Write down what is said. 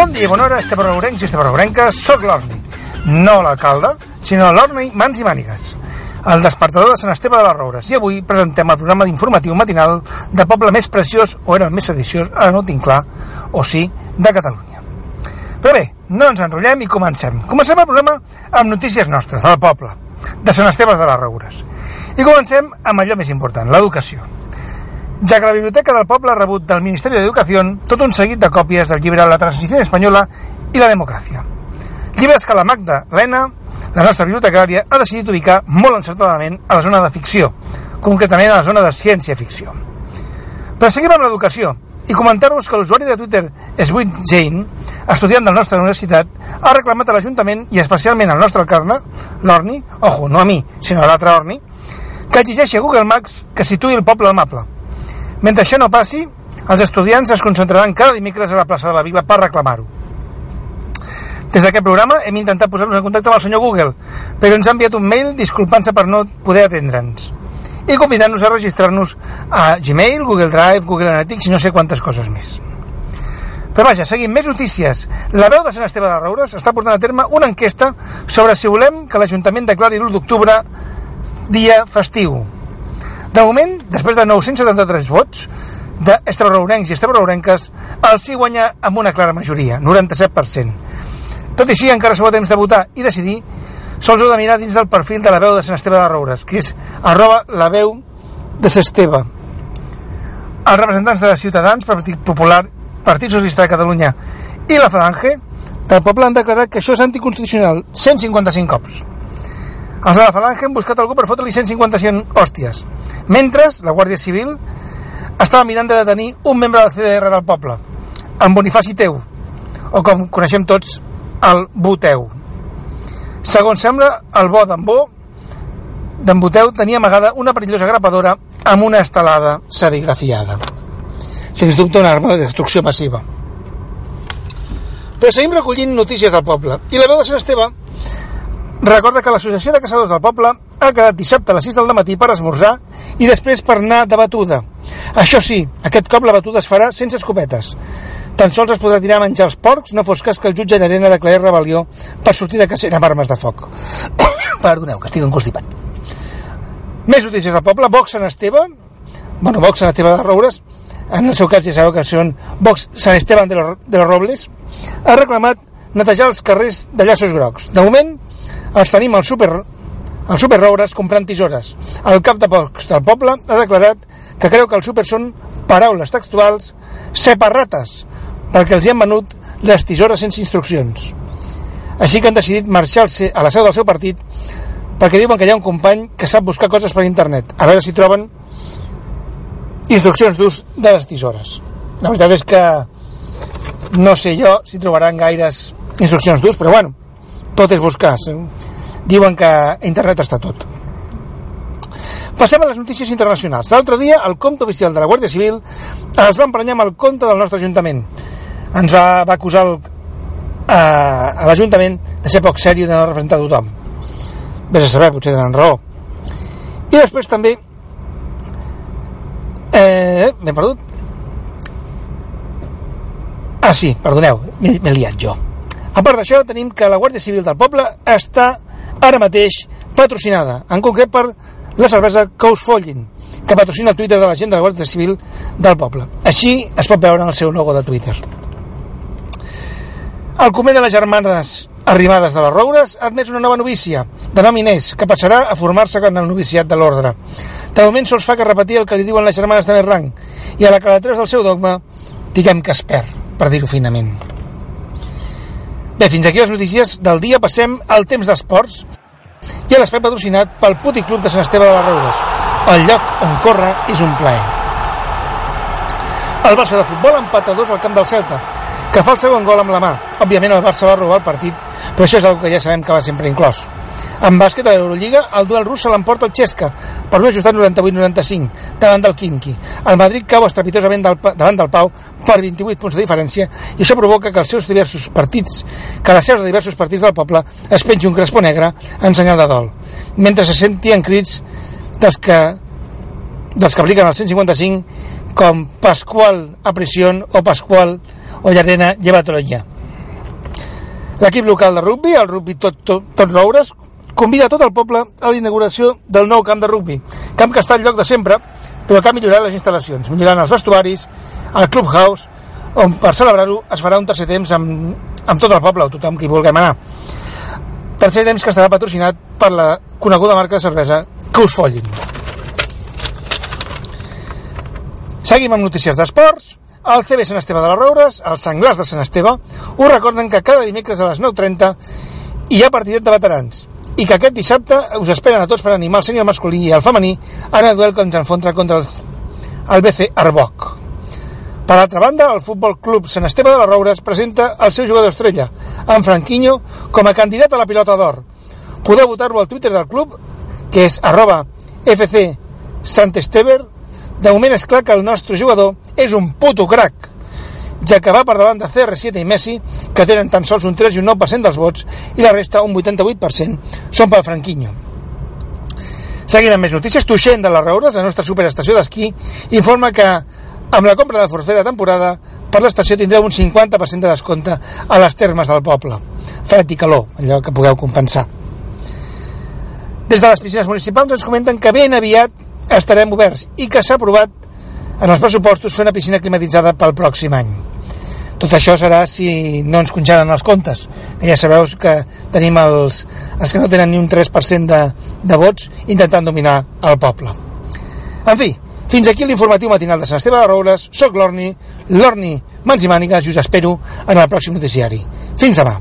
Bon dia bona hora, estebraurencs i estebraurenques, soc l'Orni. No l'alcalde, sinó l'Orni Mans i Mànigues, el despertador de Sant Esteve de les Roures. I avui presentem el programa d'informatiu matinal de poble més preciós, o era el més sediciós, ara no ho tinc clar, o sí, de Catalunya. Però bé, no ens enrotllem i comencem. Comencem el programa amb notícies nostres, del poble, de Sant Esteve de les Roures. I comencem amb allò més important, l'educació ja que la Biblioteca del Poble ha rebut del Ministeri d'Educació tot un seguit de còpies del llibre La transició espanyola i la democràcia. Llibres que la Magda Lena, la nostra bibliotecària, ha decidit ubicar molt encertadament a la zona de ficció, concretament a la zona de ciència-ficció. Però seguim amb l'educació i comentar-vos que l'usuari de Twitter Sweet Jane, estudiant de la nostra universitat, ha reclamat a l'Ajuntament i especialment al nostre alcalde, l'Orni, ojo, no a mi, sinó a l'altre Orni, que exigeixi a Google Maps que situï el poble mapa, mentre això no passi, els estudiants es concentraran cada dimecres a la plaça de la Vila per reclamar-ho. Des d'aquest programa hem intentat posar-nos en contacte amb el senyor Google, però ens ha enviat un mail disculpant-se per no poder atendre'ns i convidant-nos a registrar-nos a Gmail, Google Drive, Google Analytics i no sé quantes coses més. Però vaja, seguim més notícies. La veu de Sant Esteve de Roures està portant a terme una enquesta sobre si volem que l'Ajuntament declari l'1 d'octubre dia festiu. De moment, després de 973 vots d'estrebrourencs i estrebrourenques, el sí guanya amb una clara majoria, 97%. Tot i així, encara sou a temps de votar i decidir, sols heu de mirar dins del perfil de la veu de Sant Esteve de Roures, que és arroba la veu de s'Esteve. Els representants de Ciutadans, Partit Popular, Partit Socialista de Catalunya i la Falange del poble han declarat que això és anticonstitucional 155 cops. Els de la Falange han buscat algú per fotre-li 155 hòsties. Mentre la Guàrdia Civil estava mirant de detenir un membre de la CDR del poble, en Bonifaci Teu, o com coneixem tots, el Boteu. Segons sembla, el bo d'en Bo, d'en Boteu, tenia amagada una perillosa grapadora amb una estelada serigrafiada. Sens dubte una arma de destrucció massiva. Però seguim recollint notícies del poble. I la veu de Sant Esteve recorda que l'Associació de Caçadors del Poble ha quedat dissabte a les 6 del matí per esmorzar i després per anar de batuda. Això sí, aquest cop la batuda es farà sense escopetes. Tan sols es podrà tirar a menjar els porcs, no fos cas que el jutge d'Arena declarés rebel·lió per sortir de cacera amb armes de foc. Perdoneu, que estic encostipat. Més notícies del poble. Vox Sant Esteve, bueno, Vox Sant Esteve de Roures, en el seu cas ja sabeu que són Vox Sant Esteban de los, de los Robles, ha reclamat netejar els carrers de llaços grocs. De moment, els tenim al super, al super Roures comprant tisores. El cap de pocs del poble ha declarat que creu que els super són paraules textuals separrates perquè els hi han venut les tisores sense instruccions. Així que han decidit marxar a la seu del seu partit perquè diuen que hi ha un company que sap buscar coses per internet. A veure si troben instruccions d'ús de les tisores. La veritat és que no sé jo si trobaran gaires instruccions d'ús, però bueno, tot és buscar. Diuen que internet està tot. Passem a les notícies internacionals. L'altre dia, el compte oficial de la Guàrdia Civil es va emprenyar amb el compte del nostre Ajuntament. Ens va, va acusar el, a, a l'Ajuntament de ser poc sèrio de no representar tothom. Vés a saber, potser tenen raó. I després també... Eh, m'he perdut? Ah, sí, perdoneu, m'he liat jo. A part d'això, tenim que la Guàrdia Civil del poble està ara mateix patrocinada, en concret per la cervesa Cous Follin, que patrocina el Twitter de la gent de la Guàrdia Civil del poble. Així es pot veure en el seu logo de Twitter. El Comer de les Germanes Arribades de les Roures ha admès una nova novícia, de nom Inés, que passarà a formar-se en el noviciat de l'ordre. De moment sols fa que repetir el que li diuen les germanes de més rang, i a la que la del seu dogma, diguem que es perd, per dir-ho finament. Bé, fins aquí les notícies del dia. Passem al temps d'esports i a l'espai patrocinat pel Puti Club de Sant Esteve de les Roures. El lloc on corre és un plaer. El Barça de futbol empata dos al camp del Celta, que fa el segon gol amb la mà. Òbviament el Barça va robar el partit, però això és una que ja sabem que va sempre inclòs. En bàsquet a l'Eurolliga, el duel rus se l'emporta el Xesca per un ajustat 98-95 davant del Quimqui. El Madrid cau estrepitosament del, davant del Pau per 28 punts de diferència i això provoca que els seus diversos partits, que les seus de diversos partits del poble es pengi un crespó negre en senyal de dol, mentre se sentien crits dels que, dels que apliquen el 155 com Pasqual a prisión o Pasqual o Llarena llévatelo ya. L'equip local de rugby, el rugby tot, tot, tot Roures, convida tot el poble a la inauguració del nou camp de rugby, camp que està al lloc de sempre, però que ha millorat les instal·lacions, millorant els vestuaris, el clubhouse, on per celebrar-ho es farà un tercer temps amb, amb tot el poble, o tothom qui vulguem anar. Tercer temps que estarà patrocinat per la coneguda marca de cervesa que us follin. Seguim amb notícies d'esports. El CB Sant Esteve de les Roures, els senglars de Sant Esteve, us recorden que cada dimecres a les 9.30 hi ha partidet de veterans i que aquest dissabte us esperen a tots per animar el senyor masculí i el femení en el duel que ens enfronta contra el, el BC Arboc. Per altra banda, el Futbol Club Sant Esteve de les Roures presenta el seu jugador estrella, en Franquinho, com a candidat a la pilota d'or. Podeu votar-lo al Twitter del club, que és arroba FC Sant Estever. De moment és clar que el nostre jugador és un puto crac, ja que va per davant de CR7 i Messi, que tenen tan sols un 3 i un 9% dels vots, i la resta, un 88%, són pel Franquinho. Seguint amb més notícies, Tuixent de les Roures, la nostra superestació d'esquí, informa que amb la compra del forfet de temporada per l'estació tindreu un 50% de descompte a les termes del poble. Fred i calor, allò que pugueu compensar. Des de les piscines municipals ens comenten que ben aviat estarem oberts i que s'ha aprovat en els pressupostos fer una piscina climatitzada pel pròxim any. Tot això serà si no ens congelen els comptes, que ja sabeu que tenim els, els que no tenen ni un 3% de, de vots intentant dominar el poble. En fi, fins aquí l'informatiu matinal de Sant Esteve de Roures. Soc l'Orni, l'Orni Mans i Mànigues i us espero en el pròxim noticiari. Fins demà.